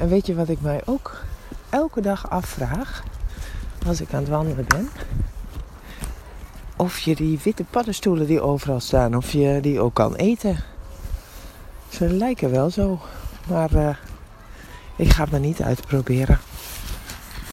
En weet je wat ik mij ook elke dag afvraag als ik aan het wandelen ben? Of je die witte paddenstoelen die overal staan, of je die ook kan eten. Ze lijken wel zo, maar uh, ik ga het maar niet uitproberen.